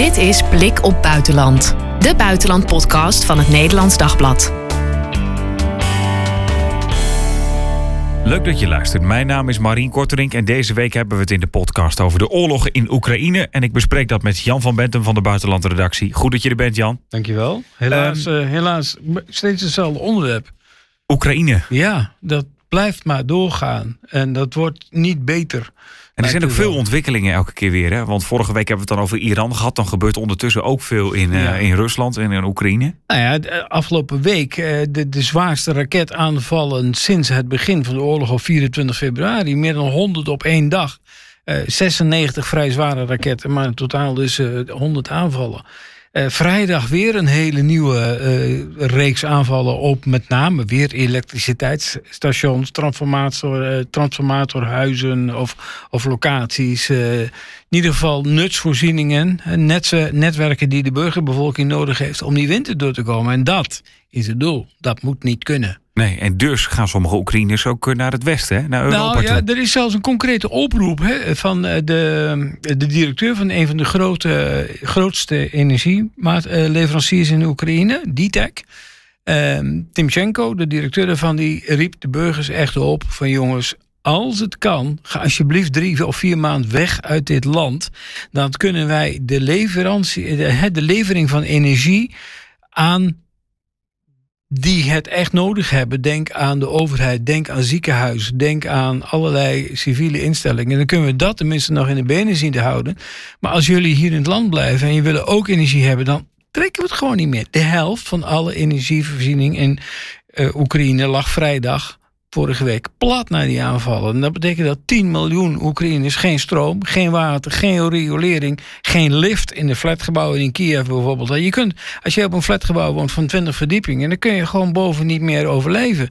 Dit is Blik op Buitenland, de buitenlandpodcast van het Nederlands Dagblad. Leuk dat je luistert. Mijn naam is Marien Korterink en deze week hebben we het in de podcast over de oorlog in Oekraïne. En ik bespreek dat met Jan van Bentum van de Buitenlandredactie. Goed dat je er bent, Jan. Dankjewel. Helaas, eh, helaas steeds hetzelfde onderwerp. Oekraïne. Ja, dat blijft maar doorgaan. En dat wordt niet beter. En er zijn ook veel ontwikkelingen elke keer weer. Hè? Want vorige week hebben we het dan over Iran gehad. Dan gebeurt ondertussen ook veel in, eh, in Rusland en in Oekraïne. Nou ja, de afgelopen week eh, de, de zwaarste raketaanvallen sinds het begin van de oorlog op 24 februari. Meer dan 100 op één dag. Eh 96 vrij zware raketten, maar in totaal dus eh 100 aanvallen. Eh, vrijdag weer een hele nieuwe eh, reeks aanvallen op met name weer elektriciteitsstations, transformator, eh, transformatorhuizen of, of locaties. in ieder geval nutsvoorzieningen, netwerken die de burgerbevolking nodig heeft om die winter door te komen. En dat is het doel. Dat moet niet kunnen. Nee, en dus gaan sommige Oekraïners ook eh, naar het westen, hè? naar Europa Nou ja, toe. er is zelfs een concrete oproep hè, van eh, de, de directeur van een van de grote, grootste energieleveranciers in Oekraïne, DTEC. Ehm Timchenko, de directeur daarvan, die riep de burgers echt op van jongens, als het kan, ga alsjeblieft drie of vier maanden weg uit dit land. Dan kunnen wij de, leverantie, de, de levering van energie aan die het echt nodig hebben. Denk aan de overheid, denk aan ziekenhuizen, denk aan allerlei civiele instellingen. Dan kunnen we dat tenminste nog in de benen zien te houden. Maar als jullie hier in het land blijven en je willen ook energie hebben, dan trekken we het gewoon niet meer. De helft van alle energievoorziening in eh, Oekraïne lag vrijdag. Vorige week plat naar die aanvallen. En dat betekent dat 10 miljoen Oekraïners geen stroom, geen water, geen riolering, geen lift in de flatgebouwen in Kiev bijvoorbeeld. Je kunt, als je op een flatgebouw woont van 20 verdiepingen, dan kun je gewoon boven niet meer overleven.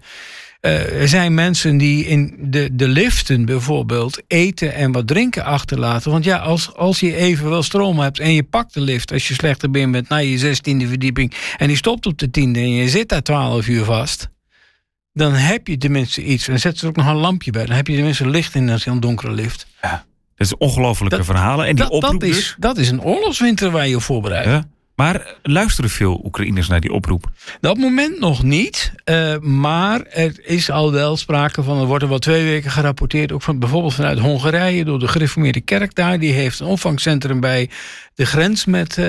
Eh, er zijn mensen die in de, de liften bijvoorbeeld eten en wat drinken achterlaten. Want ja, als, als je even wel stroom hebt en je pakt de lift als je slechter bent naar je zestiende verdieping en die stopt op de tiende en je zit daar 12 uur vast, dan heb je tenminste iets. En zet er ook nog een lampje bij. Dan heb je tenminste licht in zo'n donkere lift. Dat is ongelofelijke verhalen. En die Dat, oproep dat, is, dus. dat is een oorlogswinter waar je op voorbereidt. Maar luisteren veel Oekraïners naar die oproep? Op het moment nog niet. eh, maar er is al wel sprake van. Er wordt er wel twee weken gerapporteerd. Ook van, bijvoorbeeld vanuit Hongarije. Door de gereformeerde kerk daar. Die heeft een opvangcentrum bij de grens met eh,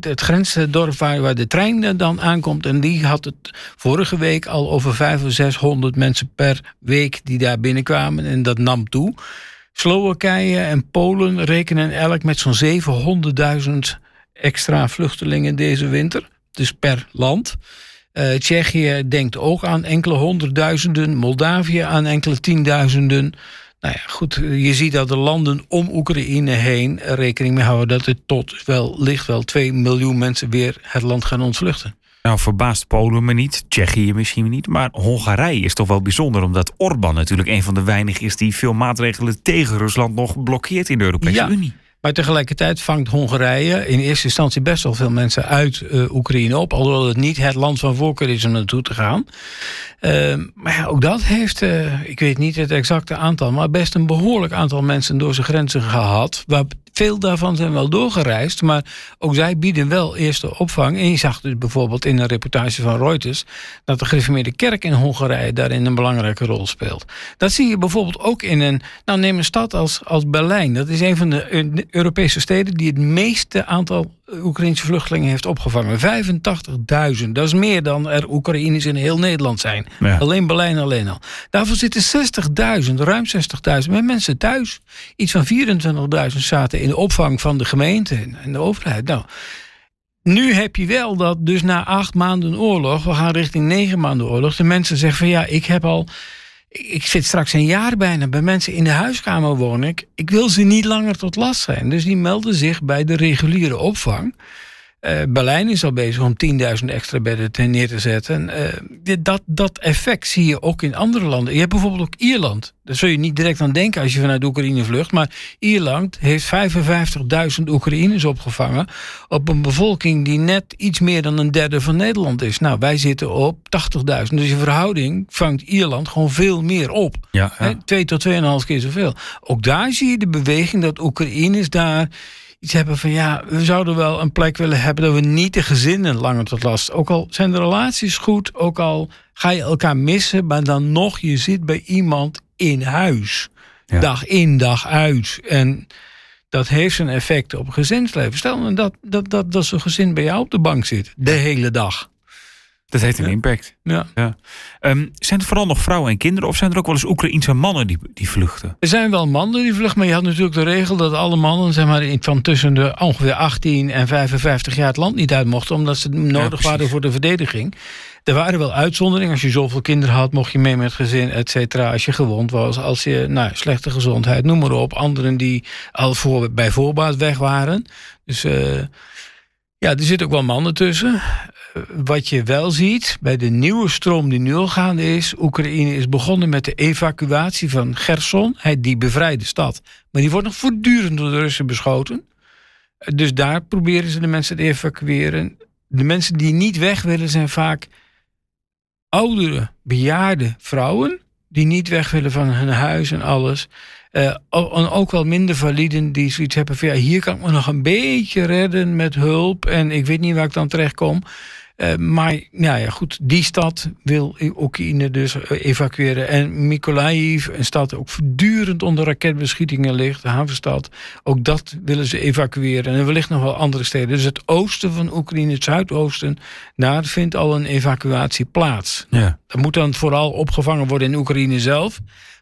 het grensdorp waar, waar de trein dan aankomt. En die had het vorige week al over 500 of 600 mensen per week die daar binnenkwamen. En dat nam toe. Slowakije en Polen rekenen elk met zo'n 700.000 extra vluchtelingen deze winter. Dus per land. Eh, Tsjechië denkt ook aan enkele honderdduizenden. Moldavië aan enkele tienduizenden. Nou ja, goed, je ziet dat de landen om Oekraïne heen er rekening mee houden dat er tot wel, licht wel 2 miljoen mensen weer het land gaan ontvluchten. Nou, verbaast Polen me niet, Tsjechië misschien niet, maar Hongarije is toch wel bijzonder, omdat Orbán natuurlijk een van de weinigen is die veel maatregelen tegen Rusland nog blokkeert in de Europese Ja. Unie. Maar tegelijkertijd vangt Hongarije in eerste instantie best wel veel mensen uit eh, Oekraïne op. Alhoewel het niet het land van voorkeur is om naartoe te gaan. Ehm, maar ja, ook dat heeft, eh, ik weet niet het exacte aantal, maar best een behoorlijk aantal mensen door zijn grenzen gehad. Veel daarvan zijn wel doorgereisd, maar ook zij bieden wel eerste opvang. En je zag dus bijvoorbeeld in een reportage van Reuters dat de gereformeerde kerk in Hongarije daarin een belangrijke rol speelt. Dat zie je bijvoorbeeld ook in een, nou neem een stad als, als Berlijn. Dat is een van de Eu- Europese steden die het meeste aantal Oekraïnse vluchtelingen heeft opgevangen. 85.000. Dat is meer dan er Oekraïners in heel Nederland zijn. Ja. Alleen Berlijn alleen al. Daarvoor zitten 60.000, ruim 60.000 met mensen thuis. Iets van 24.000 zaten in de opvang van de gemeente en de overheid. Nou, nu heb je wel dat dus na acht maanden oorlog, we gaan richting negen maanden oorlog, de mensen zeggen van ja, ik heb al, ik zit straks een jaar bijna bij mensen in de huiskamer wonen. Ik, ik wil ze niet langer tot last zijn. Dus die melden zich bij de reguliere opvang. Eh, Berlijn is al bezig om 10.000 extra bedden neer te zetten. Eh, dat, dat effect zie je ook in andere landen. Je hebt bijvoorbeeld ook Ierland. Daar zul je niet direct aan denken als je vanuit Oekraïne vlucht. Maar Ierland heeft 55.000 Oekraïners opgevangen. Op een bevolking die net iets meer dan een derde van Nederland is. Nou, wij zitten op 80.000. Dus in verhouding vangt Ierland gewoon veel meer op. Ja, ja. Hè, Twee tot tweeënhalf keer zoveel. Ook daar zie je de beweging dat Oekraïners daar iets hebben van ja, we zouden wel een plek willen hebben dat we niet de gezinnen langer tot last. Ook al zijn de relaties goed, ook al ga je elkaar missen, maar dan nog, je zit bij iemand in huis. Ja. Dag in, dag uit. En dat heeft zijn effect op het gezinsleven. Stel nou dat, dat, dat, dat zo'n gezin bij jou op de bank zit, de hele dag. Dat heeft een Ja. impact. Ja. Ja. Ehm, zijn het vooral nog vrouwen en kinderen of zijn er ook wel eens Oekraïense mannen die, die vluchten? Er zijn wel mannen die vluchten, maar je had natuurlijk de regel dat alle mannen zeg maar, in- van tussen de ongeveer 18 en 55 jaar het land niet uit mochten, omdat ze nodig waren voor de verdediging. Er waren wel uitzonderingen. Als je zoveel kinderen had, mocht je mee met het gezin, et cetera. Als je gewond was, als je nou, slechte gezondheid, noem maar op. Anderen die al voor, bij voorbaat weg waren. Dus eh, ja, er zitten ook wel mannen tussen. Wat je wel ziet bij de nieuwe stroom die nu al gaande is. Oekraïne is begonnen met de evacuatie van Gerson, die bevrijde stad. Maar die wordt nog voortdurend door de Russen beschoten. Dus daar proberen ze de mensen te evacueren. De mensen die niet weg willen zijn vaak oudere, bejaarde vrouwen. Die niet weg willen van hun huis en alles. Eh, en ook wel minder validen die zoiets hebben van ja, hier kan ik me nog een beetje redden met hulp. En ik weet niet waar ik dan terecht kom. Eh, maar nou ja, goed, die stad wil Oekraïne dus eh, evacueren. En Mykolaiv, een stad die ook voortdurend onder raketbeschietingen ligt, de havenstad, ook dat willen ze evacueren. En wellicht nog wel andere steden. Dus het oosten van Oekraïne, het zuidoosten, daar vindt al een evacuatie plaats. Ja. Dat moet dan vooral opgevangen worden in Oekraïne zelf.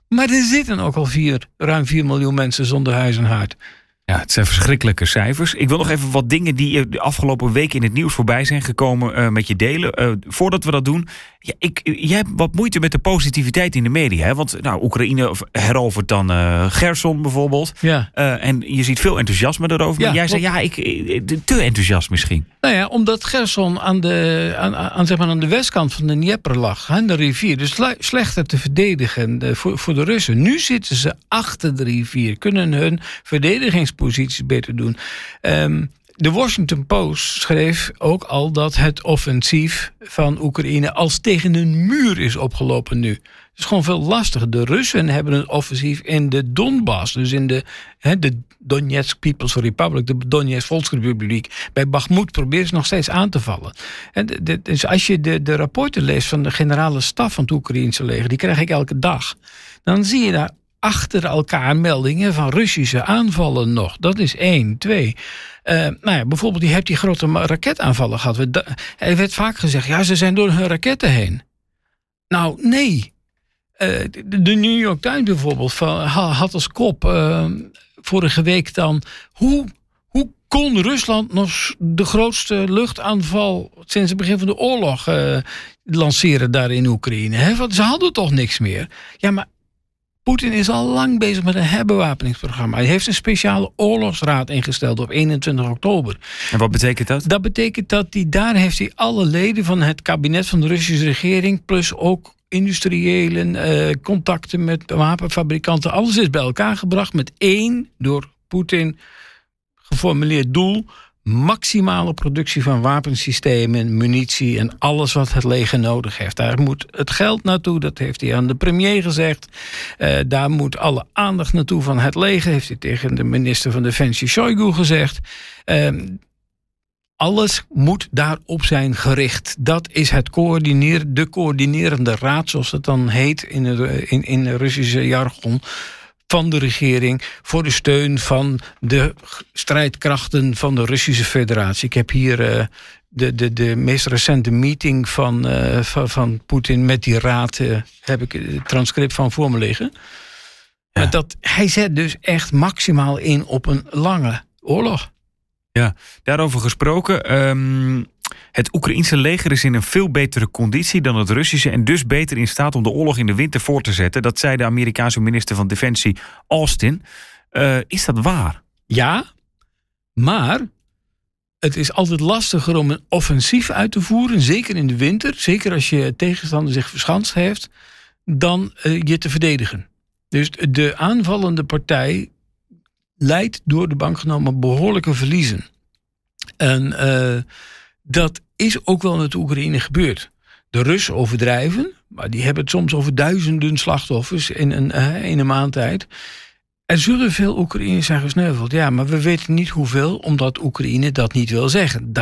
Maar er zitten ook al vier, ruim 4 miljoen mensen zonder huis en haard. Ja, het zijn verschrikkelijke cijfers. Ik wil nog even wat dingen die de afgelopen week in het nieuws voorbij zijn gekomen eh, met je delen. Eh, voordat we dat doen, ja, ik, jij hebt wat moeite met de positiviteit in de media. Hè? Want nou, Oekraïne herovert dan eh, Gerson bijvoorbeeld. Ja. Eh, en je ziet veel enthousiasme daarover. Ja, maar jij zei, ja, ik, eh, te enthousiast misschien. Nou ja, omdat Gerson aan de, aan, aan, zeg maar aan de westkant van de Dnieper lag, aan de rivier. Dus sle- slechter te verdedigen voor, voor de Russen. Nu zitten ze achter de rivier, kunnen hun verdedigingsposities beter doen. Ehm, de Washington Post schreef ook al dat het offensief van Oekraïne als tegen een muur is opgelopen nu. Het is gewoon veel lastiger. De Russen hebben een offensief in de Donbass, dus in de, de Donetsk People's Republic, de Donetsk Volksrepubliek. Bij Bakhmut proberen ze nog steeds aan te vallen. En dus als je de, de rapporten leest van de generale staf van het Oekraïnse leger, die krijg ik elke dag, dan zie je daar achter elkaar meldingen van Russische aanvallen nog. Dat is één. Twee. Eh, nou ja, bijvoorbeeld, je hebt die grote raketaanvallen gehad. Er werd vaak gezegd, ja, ze zijn door hun raketten heen. Nou, nee. Eh, de, New York Times bijvoorbeeld had als kop eh, vorige week dan... Hoe, hoe kon Rusland nog de grootste luchtaanval sinds het begin van de oorlog lanceren daar in Oekraïne? Hè? Want ze hadden toch niks meer. Ja, maar Poetin is al lang bezig met een herbewapeningsprogramma. Hij heeft een speciale oorlogsraad ingesteld op 21 oktober. En wat betekent dat? Dat betekent dat hij daar heeft hij alle leden van het kabinet van de Russische regering, plus ook industriëlen, eh, contacten met wapenfabrikanten, alles is bij elkaar gebracht met één door Poetin geformuleerd doel. Maximale productie van wapensystemen, munitie en alles wat het leger nodig heeft. Daar moet het geld naartoe, dat heeft hij aan de premier gezegd. Eh, daar moet alle aandacht naartoe van het leger, heeft hij tegen de minister van Defensie Shoigu gezegd. Ehm, alles moet daarop zijn gericht. Dat is het coördineer, de coördinerende raad, zoals het dan heet in in, in het Russische jargon. Van de regering voor de steun van de strijdkrachten van de Russische Federatie. Ik heb hier eh, de, de, de meest recente meeting van, eh, van, van Poetin met die raad. eh, heb ik het transcript van voor me liggen. Ja. Dat, hij zet dus echt maximaal in op een lange oorlog. Daarover gesproken. ehm, het Oekraïense leger is in een veel betere conditie dan het Russische. En dus beter in staat om de oorlog in de winter voor te zetten. Dat zei de Amerikaanse minister van Defensie Austin. Eh, is dat waar? Ja, maar het is altijd lastiger om een offensief uit te voeren, zeker in de winter, zeker als je tegenstander zich verschanst heeft, dan eh, je te verdedigen. Dus de aanvallende partij leidt door de bank genomen behoorlijke verliezen. En eh, dat is ook wel met de Oekraïne gebeurd. De Russen overdrijven, maar die hebben het soms over duizenden slachtoffers in een, eh, in een maand tijd. Er zullen veel Oekraïners zijn gesneuveld. Ja, maar we weten niet hoeveel, omdat Oekraïne dat niet wil zeggen.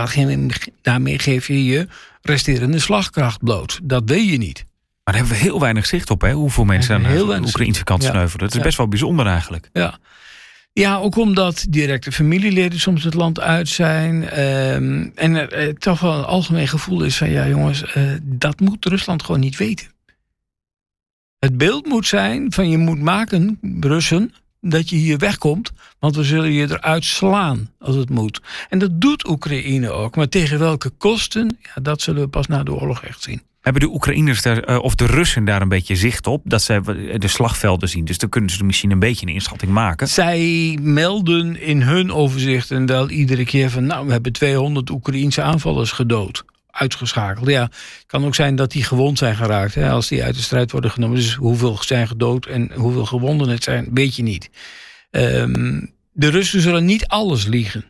Daarmee geef je je resterende slagkracht bloot. Dat weet je niet. Maar daar hebben we heel weinig zicht op, hè? Hoeveel mensen aan de Oekraïnse kant sneuvelen. Dat is best wel bijzonder eigenlijk. Ja. Ja, ook omdat directe familieleden soms het land uit zijn. Ehm, en er eh, toch wel een algemeen gevoel is van ja, jongens, eh, dat moet Rusland gewoon niet weten. Het beeld moet zijn van je moet maken, Russen, dat je hier wegkomt, want we zullen je eruit slaan als het moet. En dat doet Oekraïne ook, maar tegen welke kosten, ja, dat zullen we pas na de oorlog echt zien. Hebben de Oekraïners daar, eh, of de Russen daar een beetje zicht op? Dat zij de slagvelden zien. Dus dan kunnen ze misschien een beetje een inschatting maken. Zij melden in hun overzicht en wel iedere keer van... nou, we hebben 200 Oekraïense aanvallers gedood. Uitgeschakeld. Ja, het kan ook zijn dat die gewond zijn geraakt. Hè, als die uit de strijd worden genomen. Dus hoeveel zijn gedood en hoeveel gewonden het zijn, weet je niet. Ehm, de Russen zullen niet alles liegen.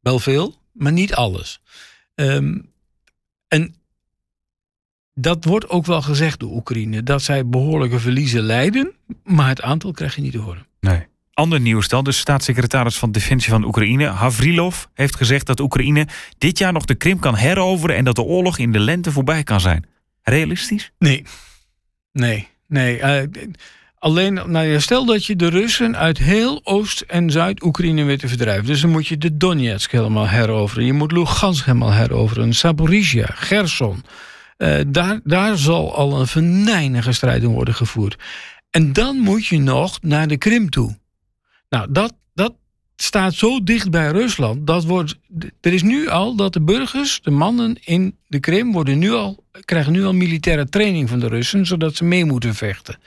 Wel veel, maar niet alles. Um, en dat wordt ook wel gezegd door Oekraïne. Dat zij behoorlijke verliezen lijden. Maar het aantal krijg je niet te horen. Nee. Ander nieuws dan. De staatssecretaris van Defensie van Oekraïne, Havrilov, heeft gezegd dat Oekraïne dit jaar nog de Krim kan heroveren en dat de oorlog in de lente voorbij kan zijn. Realistisch? Nee. Nee. Nee. Uh, alleen, nou stel dat je de Russen uit heel Oost- en Zuid-Oekraïne weet te verdrijven. Dus dan moet je de Donetsk helemaal heroveren. Je moet Lugansk helemaal heroveren. Saporizhia, Gerson. Uh, daar, daar zal al een venijnige strijd in worden gevoerd. En dan moet je nog naar de Krim toe. Nou, dat, dat staat zo dicht bij Rusland. Dat wordt, er is nu al dat de burgers, de mannen in de Krim, worden nu al, krijgen nu al militaire training van de Russen, zodat ze mee moeten vechten.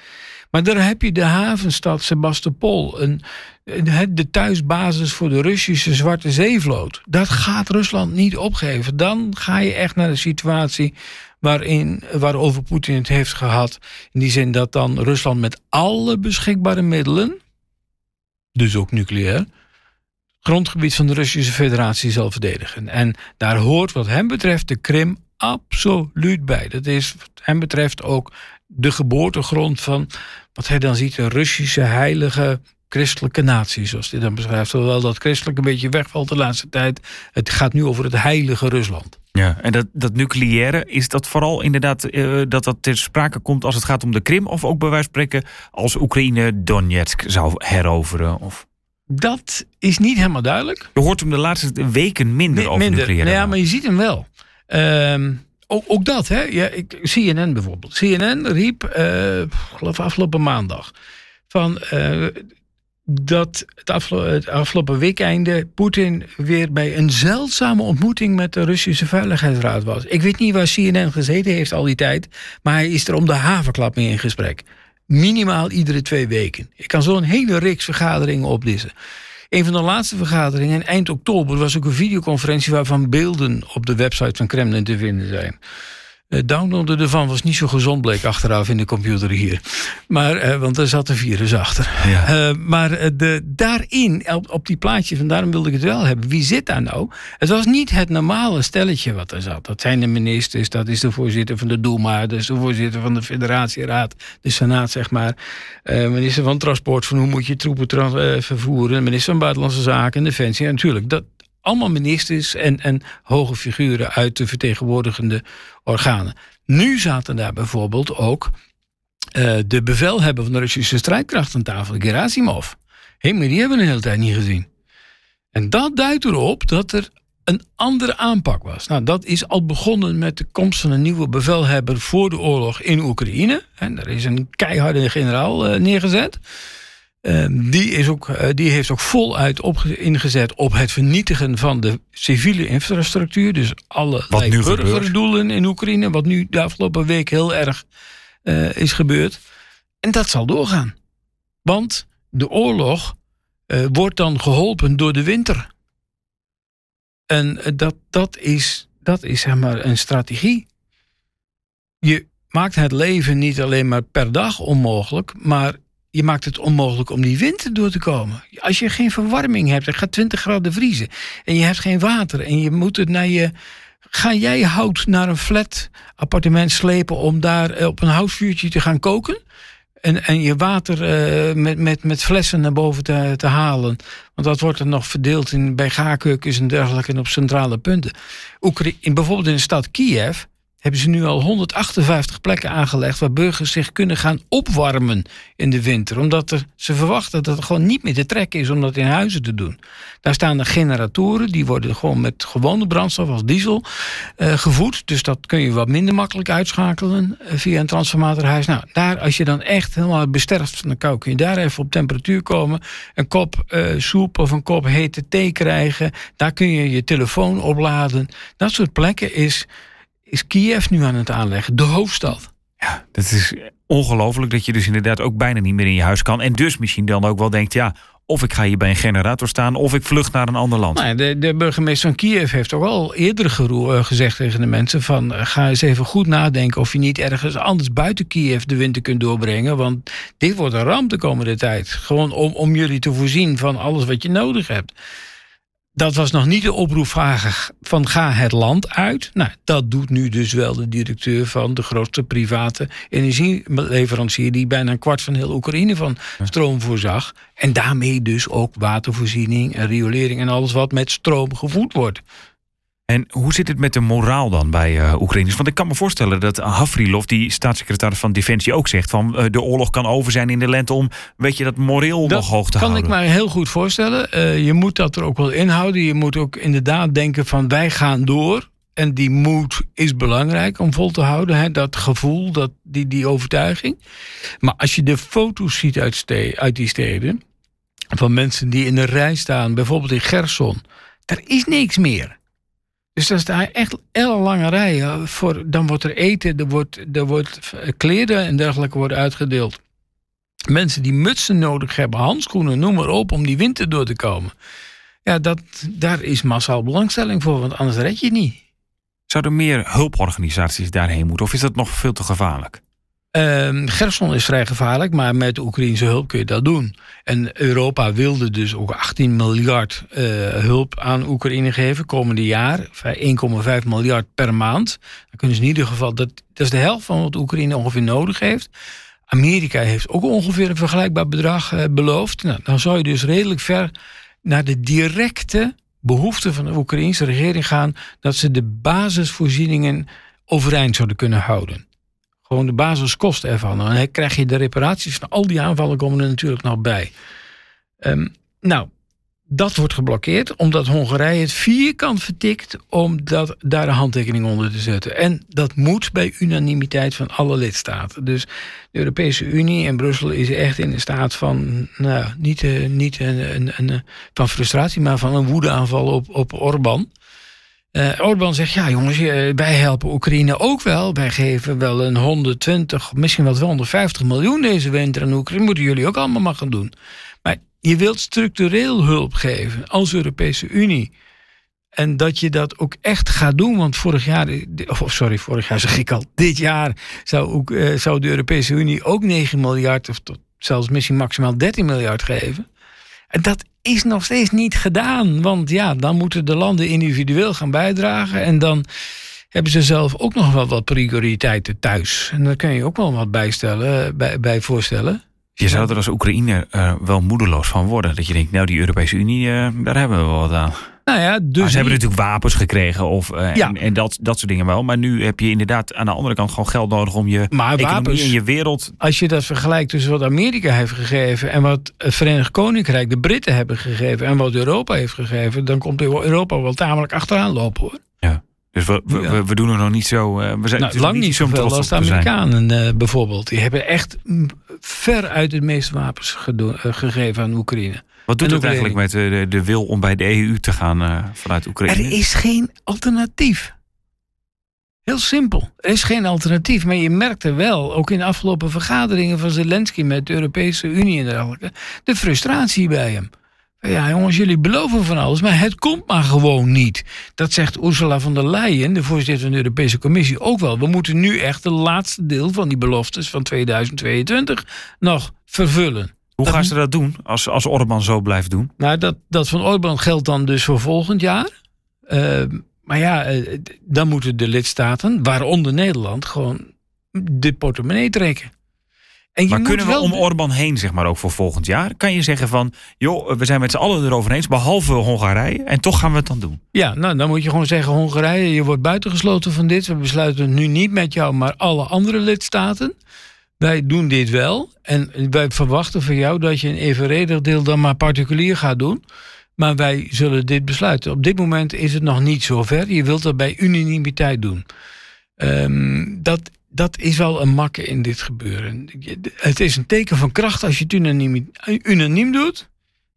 Maar daar heb je de havenstad Sebastopol, een, de thuisbasis voor de Russische Zwarte Zeevloot. Dat gaat Rusland niet opgeven. Dan ga je echt naar de situatie waarin, waarover Poetin het heeft gehad. In die zin dat dan Rusland met alle beschikbare middelen, dus ook nucleair, grondgebied van de Russische Federatie zal verdedigen. En daar hoort wat hem betreft de Krim absoluut bij. Dat is wat hem betreft ook de geboortegrond van wat hij dan ziet, een Russische heilige christelijke natie, zoals hij dan beschrijft. Hoewel dat christelijk een beetje wegvalt de laatste tijd. Het gaat nu over het heilige Rusland. Ja, en dat, dat nucleaire, is dat vooral inderdaad uh, dat dat ter sprake komt als het gaat om de Krim? Of ook bij wijze van spreken als Oekraïne Donetsk zou heroveren? Of? Dat is niet helemaal duidelijk. Je hoort hem de laatste weken minder over minder. nucleaire. Nou ja, maar je ziet hem wel. Uh, ook, ook, dat, hè? Ja, ik, CNN bijvoorbeeld. CNN riep, uh, geloof afgelopen maandag, van uh, dat het, afgelo het afgelopen weekeinde Poetin weer bij een zeldzame ontmoeting met de Russische Veiligheidsraad was. Ik weet niet waar CNN gezeten heeft al die tijd, maar hij is er om de havenklap mee in gesprek. Minimaal iedere twee weken. Ik kan zo een hele reeks vergaderingen oplissen. Een van de laatste vergaderingen, eind oktober, was ook een videoconferentie waarvan beelden op de website van Kremlin te vinden zijn. Het downloaden ervan was niet zo gezond, bleek achteraf in de computer hier. Maar, eh, want er zat een virus achter. Ja. Uh, maar eh, de, daarin, op, op die plaatje, van daarom wilde ik het wel hebben. Wie zit daar nou? Het was niet het normale stelletje wat er zat. Dat zijn de ministers, dat is de voorzitter van de Duma, dat is de voorzitter van de federatieraad, de senaat, zeg maar. Minister van Transport, van hoe moet je troepen vervoeren. Minister van Buitenlandse Zaken en Defensie. En natuurlijk, dat, allemaal ministers en, en hoge figuren uit de vertegenwoordigende organen. Nu zaten daar bijvoorbeeld ook uh, de bevelhebber van de Russische strijdkracht aan tafel, Gerasimov. Hé, maar die hebben we een hele tijd niet gezien. En dat duidt erop dat er een andere aanpak was. Nou, dat is al begonnen met de komst van een nieuwe bevelhebber voor de oorlog in Oekraïne. En er is een keiharde generaal uh, neergezet. Ehm, die, is ook, eh, die heeft ook voluit op, ingezet op het vernietigen van de civiele infrastructuur. Dus alle burgerdoelen in Oekraïne, wat nu de afgelopen week heel erg uh, is gebeurd. En dat zal doorgaan. Want de oorlog uh, wordt dan geholpen door de winter. En dat, dat is, dat is zeg maar een strategie. Je maakt het leven niet alleen maar per dag onmogelijk, maar je maakt het onmogelijk om die winter door te komen. Als je geen verwarming hebt, het gaat 20 graden vriezen. En je hebt geen water en je moet het naar je. Ga jij hout naar een flat appartement slepen om daar eh, op een houtvuurtje te gaan koken? En, en je water uh, met, met, met flessen naar boven te, te halen. Want dat wordt er nog verdeeld in, bij gaarkeukens en dergelijke en op centrale punten. Oekraïne, bijvoorbeeld in de stad Kiev hebben ze nu al 158 plekken aangelegd waar burgers zich kunnen gaan opwarmen in de winter. Omdat ze verwachten dat het gewoon niet meer te trekken is om dat in huizen te doen. Daar staan de generatoren, die worden gewoon met gewone brandstof als diesel uh, gevoed. Dus dat kun je wat minder makkelijk uitschakelen uh, via een transformatorhuis. Nou, daar als je dan echt helemaal besterft van de kou, kun je daar even op temperatuur komen. Een kop uh, soep of een kop hete thee krijgen. Daar kun je je telefoon opladen. Dat soort plekken is is Kiev nu aan het aanleggen, de hoofdstad. Ja, dat is ongelooflijk dat je dus inderdaad ook bijna niet meer in je huis kan. En dus misschien dan ook wel denkt, ja, of ik ga hier bij een generator staan, of ik vlucht naar een ander land. Nou, de, de, burgemeester van Kiev heeft ook al eerder eh, gezegd tegen de mensen: van eh, ga eens even goed nadenken of je niet ergens anders buiten Kiev de winter kunt doorbrengen. Want dit wordt een ramp de komende tijd. Gewoon om, om jullie te voorzien van alles wat je nodig hebt. Dat was nog niet de oproep van ga het land uit. Nou, dat doet nu dus wel de directeur van de grootste private energieleverancier... die bijna een kwart van heel Oekraïne van stroom voorzag. En daarmee dus ook watervoorziening en riolering... en alles wat met stroom gevoed wordt. En hoe zit het met de moraal dan bij uh, Oekraïners? Want ik kan me voorstellen dat Havrilov, die staatssecretaris van Defensie, ook zegt van uh, de oorlog kan over zijn in de lente om, weet je, dat moreel nog hoog te houden. Dat kan ik me heel goed voorstellen. Uh, je moet dat er ook wel inhouden. Je moet ook inderdaad denken van wij gaan door. En die moed is belangrijk om vol te houden. Hè? Dat gevoel, dat, die, die overtuiging. Maar als je de foto's ziet uit, uit die steden, van mensen die in de rij staan, bijvoorbeeld in Gerson, daar is niks meer. Dus dat is daar echt lange rijen. Voor, dan wordt er eten, er wordt, er wordt kleden en dergelijke worden uitgedeeld. Mensen die mutsen nodig hebben, handschoenen, noem maar op, om die winter door te komen. Ja, dat, daar is massaal belangstelling voor, want anders red je het niet. Zouden meer hulporganisaties daarheen moeten, of is dat nog veel te gevaarlijk? Uh, Gerson is vrij gevaarlijk, maar met Oekraïnse hulp kun je dat doen. En Europa wilde dus ook 18 miljard uh, hulp aan Oekraïne geven komende jaar. 1,5 miljard per maand. Dan kunnen ze in ieder geval, dat, dat is de helft van wat Oekraïne ongeveer nodig heeft. Amerika heeft ook ongeveer een vergelijkbaar bedrag uh, beloofd. Nou, dan zou je dus redelijk ver naar de directe behoeften van de Oekraïnse regering gaan. dat ze de basisvoorzieningen overeind zouden kunnen houden. Gewoon de basiskosten ervan. En dan krijg je de reparaties van al die aanvallen komen er natuurlijk nog bij. Um, nou, dat wordt geblokkeerd omdat Hongarije het vierkant vertikt om dat, daar een handtekening onder te zetten. En dat moet bij unanimiteit van alle lidstaten. Dus de Europese Unie en Brussel is echt in een staat van, nou, niet, uh, niet een, een, een, van frustratie, maar van een woedeaanval op, op Orbán. Uh, Orbán zegt, ja jongens, wij helpen Oekraïne ook wel. Wij geven wel een 120, misschien wel 250 miljoen deze winter aan Oekraïne. Moeten jullie ook allemaal maar gaan doen. Maar je wilt structureel hulp geven als Europese Unie. En dat je dat ook echt gaat doen. Want vorig jaar, of sorry, vorig jaar zeg ik al, dit jaar zou, ook, zou de Europese Unie ook 9 miljard, of tot zelfs misschien maximaal 13 miljard geven. En dat is nog steeds niet gedaan. Want ja, dan moeten de landen individueel gaan bijdragen. En dan hebben ze zelf ook nog wel wat prioriteiten thuis. En daar kun je ook wel wat bijstellen, bij, bij voorstellen. Je zou er als Oekraïne uh, wel moedeloos van worden. Dat je denkt, nou die Europese Unie, uh, daar hebben we wel wat aan. Nou ja, dus ze hebben natuurlijk wapens gekregen of, uh, ja. en, en, dat, dat soort dingen wel. Maar nu heb je inderdaad aan de andere kant gewoon geld nodig om je maar wapens, in je wereld... Als je dat vergelijkt tussen wat Amerika heeft gegeven... en wat het Verenigd Koninkrijk, de Britten hebben gegeven... en wat Europa heeft gegeven... dan komt Europa wel tamelijk achteraan lopen hoor. Dus we, we, ja. we, doen er nog niet zo. Uh, we zijn nou, lang niet zoveel als de Amerikanen uh, bijvoorbeeld. Die hebben echt ver uit het meeste wapens uh, gegeven aan Oekraïne. Wat doet het eigenlijk met de, de, wil om bij de EU te gaan uh, vanuit Oekraïne? Er is geen alternatief. Heel simpel. Er is geen alternatief. Maar je merkte wel, ook in de afgelopen vergaderingen van Zelensky met de Europese Unie en dergelijke, de frustratie bij hem. Ja, jongens, jullie beloven van alles, maar het komt maar gewoon niet. Dat zegt Ursula von der Leyen, de voorzitter van de Europese Commissie, ook wel. We moeten nu echt het laatste deel van die beloftes van 2022 nog vervullen. Hoe gaan ze dat doen als, als Orbán zo blijft doen? Nou, dat, dat van Orbán geldt dan dus voor volgend jaar. Uh, maar ja, uh, dan moeten de lidstaten, waaronder Nederland, gewoon de portemonnee trekken. En Maar kunnen we wel om Orbán heen, zeg maar, ook voor volgend jaar? Kan je zeggen van, joh, we zijn met z'n allen erover eens, behalve Hongarije, en toch gaan we het dan doen? Ja, nou dan moet je gewoon zeggen: Hongarije, je wordt buitengesloten van dit. We besluiten het nu niet met jou, maar alle andere lidstaten. Wij doen dit wel. En wij verwachten van jou dat je een evenredig deel dan maar particulier gaat doen. Maar wij zullen dit besluiten. Op dit moment is het nog niet zover. Je wilt dat bij unanimiteit doen. Ehm, dat, dat is wel een makke in dit gebeuren. Het is een teken van kracht als je het unaniem, unaniem doet.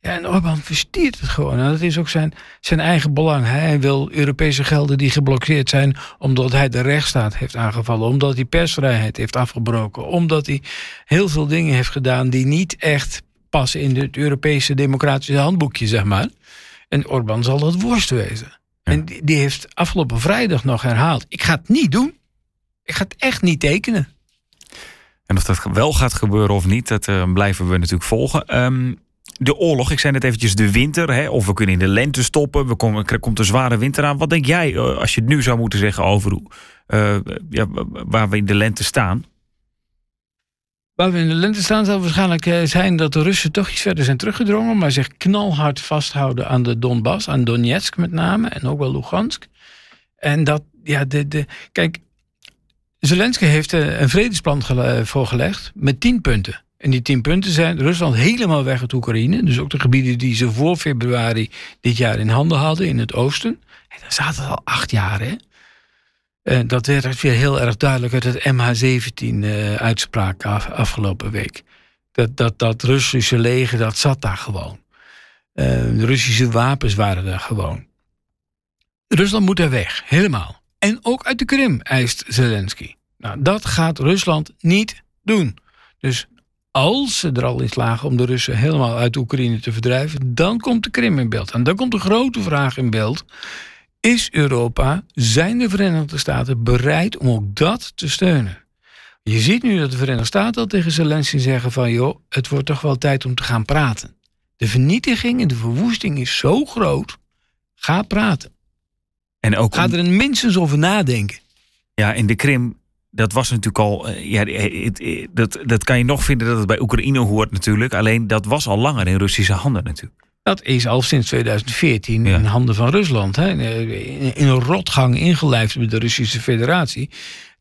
Ja, en Orbán verstiert het gewoon. En dat is ook zijn, zijn eigen belang. Hij wil Europese gelden die geblokkeerd zijn... omdat hij de rechtsstaat heeft aangevallen. Omdat hij persvrijheid heeft afgebroken. Omdat hij heel veel dingen heeft gedaan... die niet echt passen in het Europese democratische handboekje, zeg maar. En Orbán zal dat worst wezen. Ja. En die, die heeft afgelopen vrijdag nog herhaald... ik ga het niet doen. Ik ga het echt niet tekenen. En of dat wel gaat gebeuren of niet, dat eh, blijven we natuurlijk volgen. Ehm, de oorlog, ik zei net eventjes de winter, hè, of we kunnen in de lente stoppen. We komen, er komt een zware winter aan. Wat denk jij, eh, als je het nu zou moeten zeggen over eh, ja, waar we in de lente staan? Waar we in de lente staan zal waarschijnlijk zijn dat de Russen toch iets verder zijn teruggedrongen, maar zich knalhard vasthouden aan de Donbass, aan Donetsk met name en ook wel Lugansk. En dat, ja, de, de, kijk, Zelensky heeft eh, een vredesplan gele- voorgelegd met tien punten. En die tien punten zijn Rusland helemaal weg uit Oekraïne. Dus ook de gebieden die ze voor februari dit jaar in handen hadden in het oosten. En daar zaten al acht jaar, hè? Eh, dat werd weer heel erg duidelijk uit het MH17-uitspraak af, afgelopen week. Dat, dat, dat Russische leger, dat zat daar gewoon. Eh, de Russische wapens waren daar gewoon. Rusland moet daar weg, helemaal. En ook uit de Krim, eist Zelensky. Nou, dat gaat Rusland niet doen. Dus als ze er al in slagen om de Russen helemaal uit Oekraïne te verdrijven, dan komt de Krim in beeld. En dan komt de grote vraag in beeld. Is Europa, zijn de Verenigde Staten bereid om ook dat te steunen? Je ziet nu dat de Verenigde Staten al tegen Zelensky zeggen van... joh, het wordt toch wel tijd om te gaan praten. De vernietiging en de verwoesting is zo groot. Ga praten. En ook Ga er minstens over nadenken. ja, in de Krim, dat was natuurlijk al. eh, Ja, eh, het- eh, dat, dat kan je nog vinden dat het bij Oekraïne hoort, natuurlijk. Alleen dat was al langer in Russische handen, natuurlijk. Dat is al sinds 2014 Ja. in handen van Rusland. Hè. In een rotgang ingelijfd met de Russische federatie.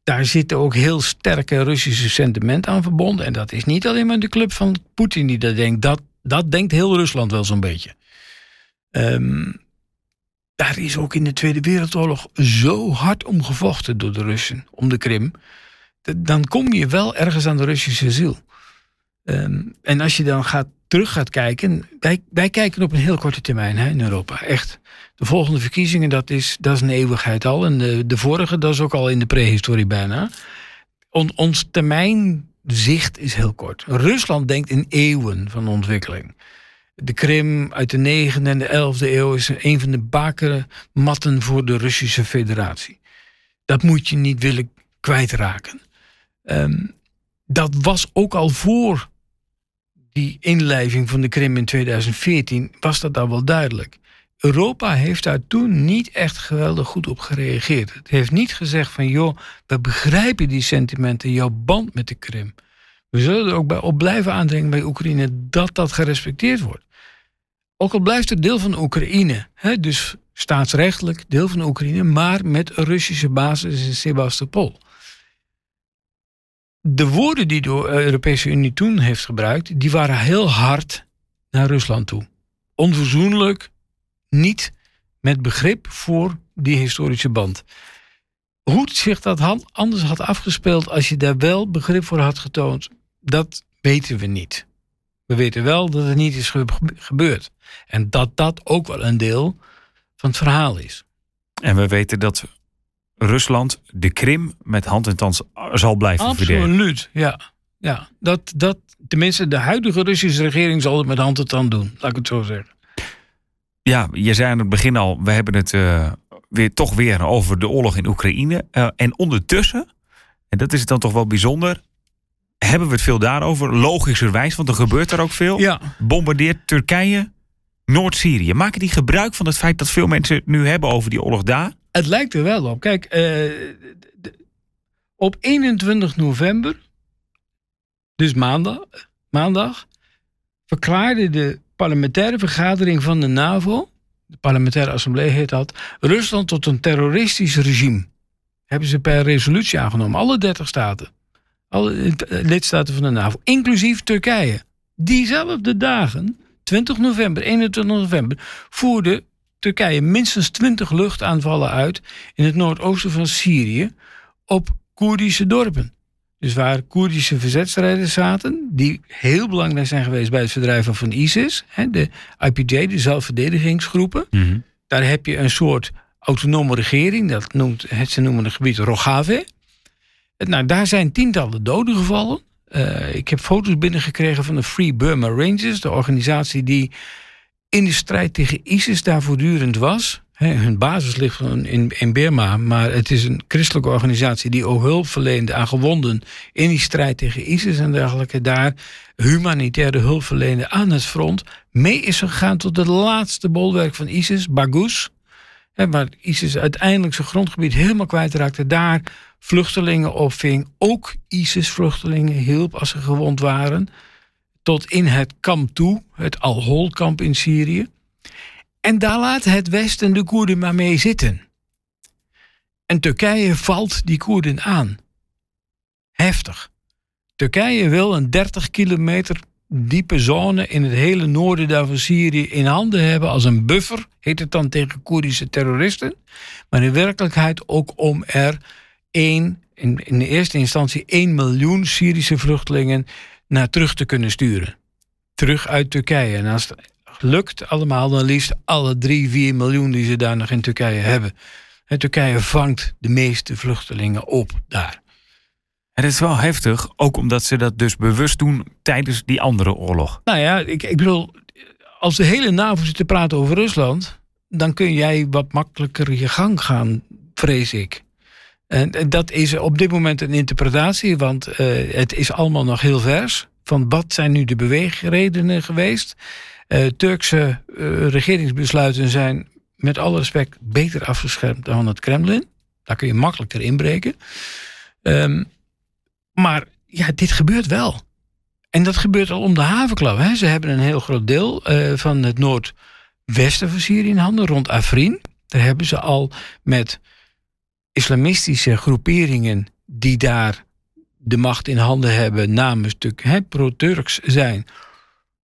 Daar zitten ook heel sterke Russische sentimenten aan verbonden. En dat is niet alleen maar de club van Poetin die dat denkt. Dat, dat denkt heel Rusland wel zo'n beetje. Ehm, daar is ook in de Tweede Wereldoorlog zo hard om gevochten door de Russen, om de Krim. Dan kom je wel ergens aan de Russische ziel. Ehm, en als je dan gaat, terug gaat kijken, wij, wij kijken op een heel korte termijn hè, in Europa, echt. De volgende verkiezingen, dat is, dat is een eeuwigheid al. En de, de vorige, dat is ook al in de prehistorie bijna. On, ons termijnzicht is heel kort. Rusland denkt in eeuwen van ontwikkeling. De Krim uit de 9e en de 11e eeuw is een van de bakermatten voor de Russische federatie. Dat moet je niet willen kwijtraken. Ehm, dat was ook al voor die inlijving van de Krim in 2014, was dat al wel duidelijk. Europa heeft daar toen niet echt geweldig goed op gereageerd. Het heeft niet gezegd van, joh, we begrijpen die sentimenten, jouw band met de Krim. We zullen er ook bij, op blijven aandringen bij Oekraïne dat dat gerespecteerd wordt. Ook al blijft het deel van Oekraïne, hè, dus staatsrechtelijk deel van Oekraïne, maar met een Russische basis in Sebastopol. De woorden die de Europese Unie toen heeft gebruikt, die waren heel hard naar Rusland toe. Onverzoenlijk, niet met begrip voor die historische band. Hoe zich dat anders had afgespeeld als je daar wel begrip voor had getoond, dat weten we niet. We weten wel dat het niet is ge- gebeurd. En dat dat ook wel een deel van het verhaal is. En we weten dat Rusland de Krim met hand en tand zal blijven verdedigen. Absoluut, ja. ja dat, dat, tenminste, de huidige Russische regering zal het met hand en tand doen, laat ik het zo zeggen. Ja, je zei aan het begin al, we hebben het eh, weer, toch weer over de oorlog in Oekraïne. Eh, en ondertussen, en dat is het dan toch wel bijzonder, hebben we het veel daarover. Logischerwijs, want er gebeurt er ook veel. Ja, Bombardeert Turkije Noord-Syrië. Maken die gebruik van het feit dat veel mensen het nu hebben over die oorlog daar? het lijkt er wel op. Kijk, eh, op 21 november dus maandag, maandag, verklaarde de parlementaire vergadering van de NAVO, de parlementaire assemblee heet dat, Rusland tot een terroristisch regime. Hebben ze per resolutie aangenomen, alle 30 staten. Alle lidstaten van de NAVO, inclusief Turkije. Diezelfde dagen, 20 november, 21 november, voerde Turkije minstens 20 luchtaanvallen uit in het noordoosten van Syrië op Koerdische dorpen. Dus waar Koerdische verzetstrijders zaten, die heel belangrijk zijn geweest bij het verdrijven van ISIS, de IPJ, de zelfverdedigingsgroepen. Mhm. Daar heb je een soort autonome regering, dat noemt, ze noemen het gebied Rojave. Nou, daar zijn tientallen doden gevallen. Uh, ik heb foto's binnengekregen van de Free Burma Rangers, de organisatie die in de strijd tegen ISIS daar voortdurend was. hun basis ligt in, in Burma, maar het is een christelijke organisatie die ook hulp verleent aan gewonden in die strijd tegen ISIS en dergelijke. Daar humanitaire hulp verlenen aan het front. Mee is gegaan tot het laatste bolwerk van ISIS, Baghuz. waar ISIS uiteindelijk zijn grondgebied helemaal kwijtraakte. Daar vluchtelingen opving. Ook ISIS-vluchtelingen hielp als ze gewond waren tot in het kamp toe, het Al-Hol-kamp in Syrië. En daar laat het Westen de Koerden maar mee zitten. En Turkije valt die Koerden aan. Heftig. Turkije wil een 30 kilometer diepe zone in het hele noorden daar van Syrië in handen hebben als een buffer, heet het dan tegen Koerdische terroristen. Maar in werkelijkheid ook om er één, in, in de eerste instantie 1 miljoen Syrische vluchtelingen naar terug te kunnen sturen. Terug uit Turkije. En als het lukt allemaal, dan liefst alle drie, vier miljoen die ze daar nog in Turkije hebben. En Turkije vangt de meeste vluchtelingen op daar. Het is wel heftig, ook omdat ze dat dus bewust doen tijdens die andere oorlog. Nou ja, ik, ik bedoel, als de hele NAVO zit te praten over Rusland, dan kun jij wat makkelijker je gang gaan, vrees ik. En dat is op dit moment een interpretatie, want uh, het is allemaal nog heel vers. Van wat zijn nu de beweegredenen geweest? Uh, Turkse uh, regeringsbesluiten zijn met alle respect beter afgeschermd dan het Kremlin. Daar kun je makkelijker inbreken. Um, maar ja, dit gebeurt wel. En dat gebeurt al om de havenklauw. Hè. Ze hebben een heel groot deel van het noordwesten van Syrië in handen, rond Afrin. Daar hebben ze al met islamistische groeperingen die daar de macht in handen hebben, namens pro-Turks zijn.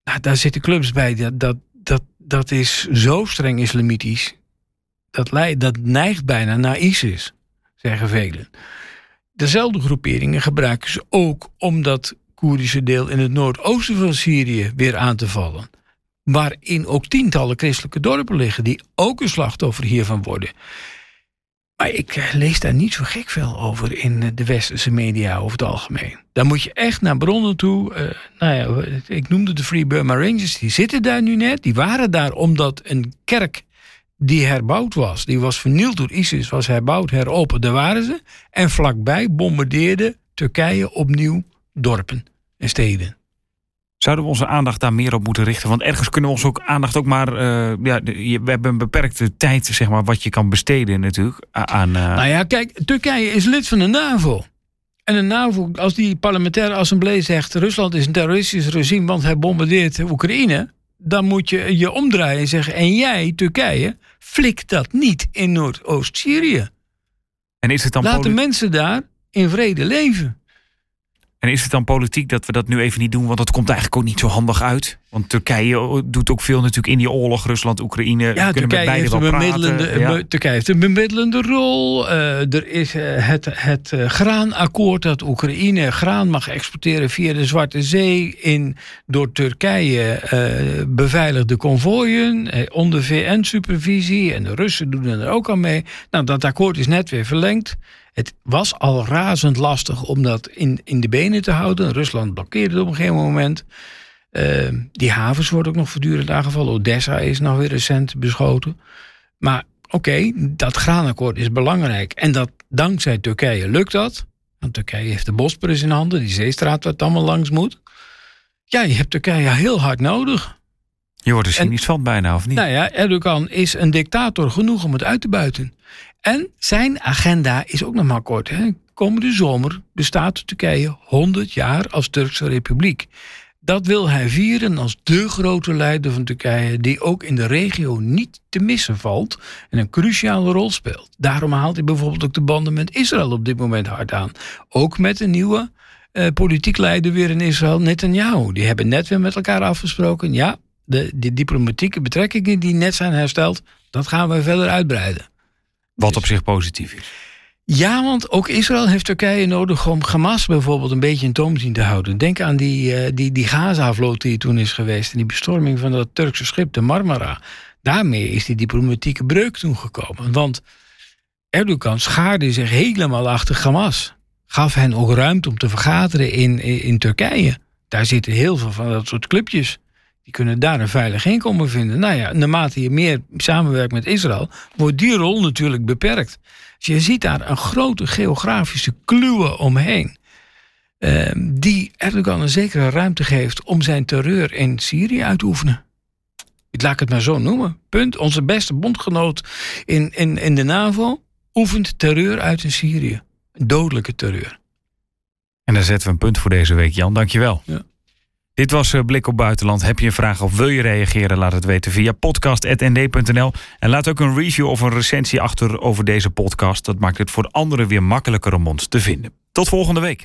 Nou, daar zitten clubs bij. Dat, dat, dat, dat is zo streng islamitisch. Dat, dat neigt bijna naar ISIS, zeggen velen. Dezelfde groeperingen gebruiken ze ook om dat Koerdische deel in het noordoosten van Syrië weer aan te vallen. Waarin ook tientallen christelijke dorpen liggen, die ook een slachtoffer hiervan worden. Maar ik eh, lees daar niet zo gek veel over in eh, de westerse media over het algemeen. Daar moet je echt naar bronnen toe. Uh, nou ja, ik noemde de Free Burma Rangers, die zitten daar nu net. Die waren daar omdat een kerk die herbouwd was, die was vernield door ISIS, was herbouwd, heropend. Daar waren ze. En vlakbij bombardeerde Turkije opnieuw dorpen en steden. Zouden we onze aandacht daar meer op moeten richten? Want ergens kunnen we ons ook aandacht ook maar. Uh, ja, we hebben een beperkte tijd, zeg maar, wat je kan besteden natuurlijk. Aan, uh... Nou ja, kijk, Turkije is lid van de NAVO. En de NAVO, als die parlementaire assemblee zegt: Rusland is een terroristisch regime, want hij bombardeert Oekraïne. Dan moet je je omdraaien en zeggen: En jij, Turkije, flik dat niet in Noordoost-Syrië. En is het dan Laat de mensen daar in vrede leven. En is het dan politiek dat we dat nu even niet doen? Want dat komt eigenlijk ook niet zo handig uit. Want Turkije doet ook veel natuurlijk in die oorlog. Rusland, Oekraïne. Ja, Turkije heeft, een bemiddelende, ja. Turkije heeft een bemiddelende rol. Uh, er is uh, het, het uh, graanakkoord dat Oekraïne graan mag exporteren via de Zwarte Zee. In door Turkije beveiligde konvooien. onder VN-supervisie. En de Russen doen er ook al mee. Nou, dat akkoord is net weer verlengd. Het was al razend lastig om dat in, in de benen te houden. Rusland blokkeerde het op een gegeven moment. Uh, die havens worden ook nog voortdurend aangevallen. Odessa is nog weer recent beschoten. Maar oké, dat graanakkoord is belangrijk. En dat dankzij Turkije lukt dat. Want Turkije heeft de Bosporus in handen, die zeestraat waar het allemaal langs moet. Ja, je hebt Turkije heel hard nodig. Je wordt er cynisch van bijna, of niet? Nou ja, Erdogan is een dictator genoeg om het uit te buiten. En zijn agenda is ook nog maar kort. Hè? komende zomer bestaat Turkije 100 jaar als Turkse republiek. Dat wil hij vieren als de grote leider van Turkije, die ook in de regio niet te missen valt en een cruciale rol speelt. Daarom haalt hij bijvoorbeeld ook de banden met Israël op dit moment hard aan. Ook met een nieuwe uh, politiek leider weer in Israël, Netanyahu. Die hebben net weer met elkaar afgesproken. Ja, de, de diplomatieke betrekkingen die net zijn hersteld, dat gaan we verder uitbreiden. Wat op zich positief is. Ja, want ook Israël heeft Turkije nodig om Hamas bijvoorbeeld een beetje in toom zien te houden. Denk aan die, uh, die, die Gaza-vloot die toen is geweest en die bestorming van dat Turkse schip, de Marmara. Daarmee is die diplomatieke breuk toen gekomen. Want Erdogan schaarde zich helemaal achter Hamas. Gaf hen ook ruimte om te vergaderen in, in, in Turkije. Daar zitten heel veel van dat soort clubjes. Die kunnen daar een veilig inkomen vinden. Nou ja, naarmate je meer samenwerkt met Israël, wordt die rol natuurlijk beperkt. Dus je ziet daar een grote geografische kluwe omheen. Uh, die Erdogan een zekere ruimte geeft om zijn terreur in Syrië uit te oefenen. Ik laat het maar zo noemen. Punt. Onze beste bondgenoot in, in, in de NAVO oefent terreur uit in Syrië. Dodelijke terreur. En daar zetten we een punt voor deze week, Jan. Dankjewel. Ja. Dit was eh, Blik op Buitenland. Heb je een vraag of wil je reageren? Laat het weten via podcast.nd.nl. En laat ook een review of een recensie achter over deze podcast. Dat maakt het voor anderen weer makkelijker om ons te vinden. Tot volgende week.